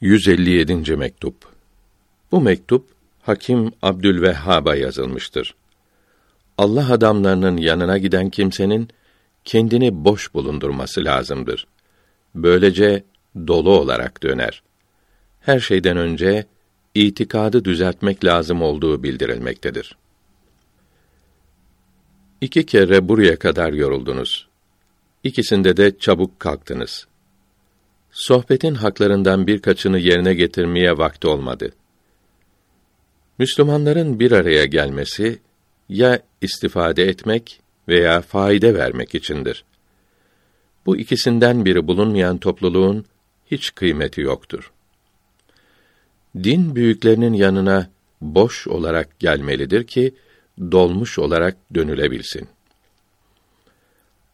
157. mektup. Bu mektup Hakim Abdülvehhab'a yazılmıştır. Allah adamlarının yanına giden kimsenin kendini boş bulundurması lazımdır. Böylece dolu olarak döner. Her şeyden önce itikadı düzeltmek lazım olduğu bildirilmektedir. İki kere buraya kadar yoruldunuz. İkisinde de çabuk kalktınız. Sohbetin haklarından birkaçını yerine getirmeye vakti olmadı. Müslümanların bir araya gelmesi ya istifade etmek veya faide vermek içindir. Bu ikisinden biri bulunmayan topluluğun hiç kıymeti yoktur. Din büyüklerinin yanına boş olarak gelmelidir ki dolmuş olarak dönülebilsin.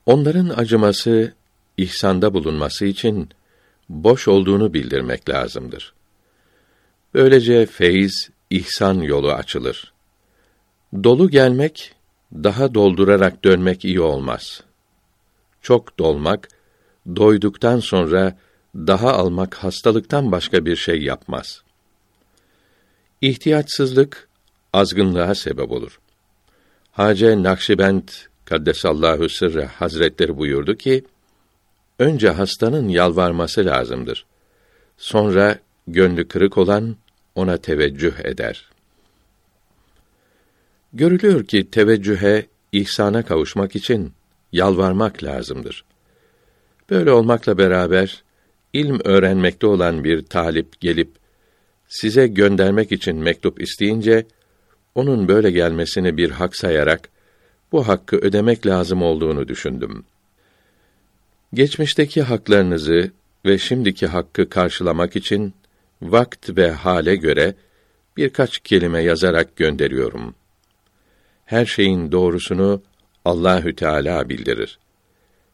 Onların acıması, ihsanda bulunması için boş olduğunu bildirmek lazımdır. Böylece feyiz, ihsan yolu açılır. Dolu gelmek, daha doldurarak dönmek iyi olmaz. Çok dolmak, doyduktan sonra daha almak hastalıktan başka bir şey yapmaz. İhtiyatsızlık azgınlığa sebep olur. Hace Nakşibend Kaddesallahu sırrı Hazretleri buyurdu ki, önce hastanın yalvarması lazımdır. Sonra gönlü kırık olan ona teveccüh eder. Görülüyor ki teveccühe, ihsana kavuşmak için yalvarmak lazımdır. Böyle olmakla beraber ilm öğrenmekte olan bir talip gelip size göndermek için mektup isteyince onun böyle gelmesini bir hak sayarak bu hakkı ödemek lazım olduğunu düşündüm. Geçmişteki haklarınızı ve şimdiki hakkı karşılamak için vakt ve hale göre birkaç kelime yazarak gönderiyorum. Her şeyin doğrusunu Allahü Teala bildirir.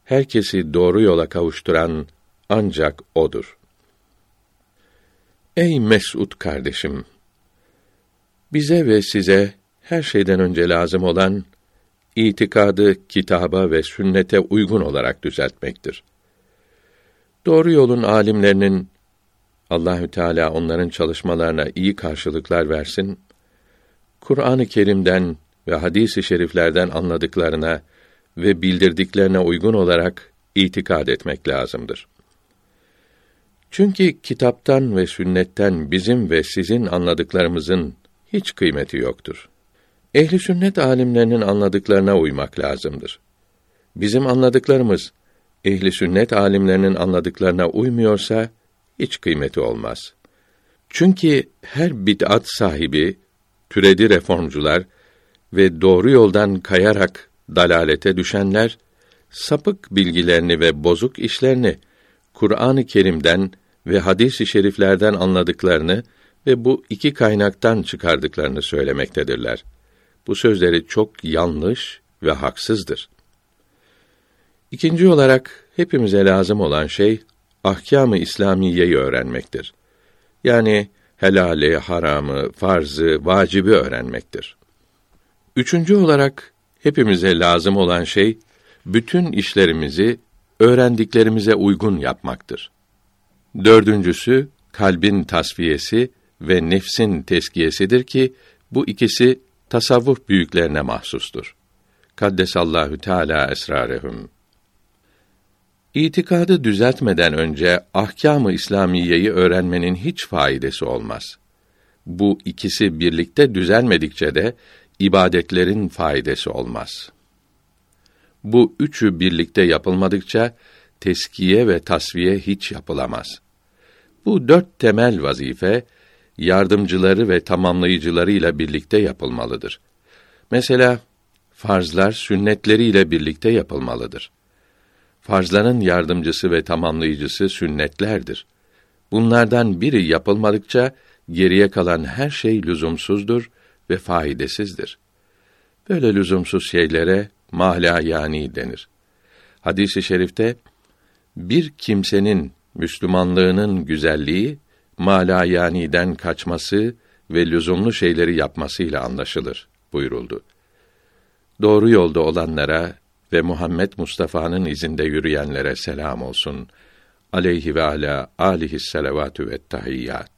Herkesi doğru yola kavuşturan ancak odur. Ey Mesud kardeşim, bize ve size her şeyden önce lazım olan itikadı kitaba ve sünnete uygun olarak düzeltmektir. Doğru yolun alimlerinin Allahü Teala onların çalışmalarına iyi karşılıklar versin. Kur'an-ı Kerim'den ve hadis-i şeriflerden anladıklarına ve bildirdiklerine uygun olarak itikad etmek lazımdır. Çünkü kitaptan ve sünnetten bizim ve sizin anladıklarımızın hiç kıymeti yoktur. Ehli sünnet alimlerinin anladıklarına uymak lazımdır. Bizim anladıklarımız ehli sünnet alimlerinin anladıklarına uymuyorsa hiç kıymeti olmaz. Çünkü her bid'at sahibi, türedi reformcular ve doğru yoldan kayarak dalalete düşenler sapık bilgilerini ve bozuk işlerini Kur'an-ı Kerim'den ve hadis-i şeriflerden anladıklarını ve bu iki kaynaktan çıkardıklarını söylemektedirler. Bu sözleri çok yanlış ve haksızdır. İkinci olarak hepimize lazım olan şey ahkâm-ı İslamiyeyi öğrenmektir. Yani helali, haramı, farzı, vacibi öğrenmektir. Üçüncü olarak hepimize lazım olan şey bütün işlerimizi öğrendiklerimize uygun yapmaktır. Dördüncüsü kalbin tasfiyesi ve nefsin teskiyesidir ki bu ikisi tasavvuf büyüklerine mahsustur. Kaddesallahu Teala esrarehum. İtikadı düzeltmeden önce ahkâm-ı İslamiyeyi öğrenmenin hiç faydası olmaz. Bu ikisi birlikte düzelmedikçe de ibadetlerin faydası olmaz. Bu üçü birlikte yapılmadıkça teskiye ve tasviye hiç yapılamaz. Bu dört temel vazife yardımcıları ve tamamlayıcılarıyla birlikte yapılmalıdır. Mesela farzlar sünnetleriyle birlikte yapılmalıdır. Farzların yardımcısı ve tamamlayıcısı sünnetlerdir. Bunlardan biri yapılmadıkça geriye kalan her şey lüzumsuzdur ve faydasızdır. Böyle lüzumsuz şeylere mahla yani denir. Hadisi i şerifte bir kimsenin Müslümanlığının güzelliği mala yaniden kaçması ve lüzumlu şeyleri yapmasıyla anlaşılır buyuruldu. Doğru yolda olanlara ve Muhammed Mustafa'nın izinde yürüyenlere selam olsun. aleyhi ve ala alihi selavatü ve tahiyyat.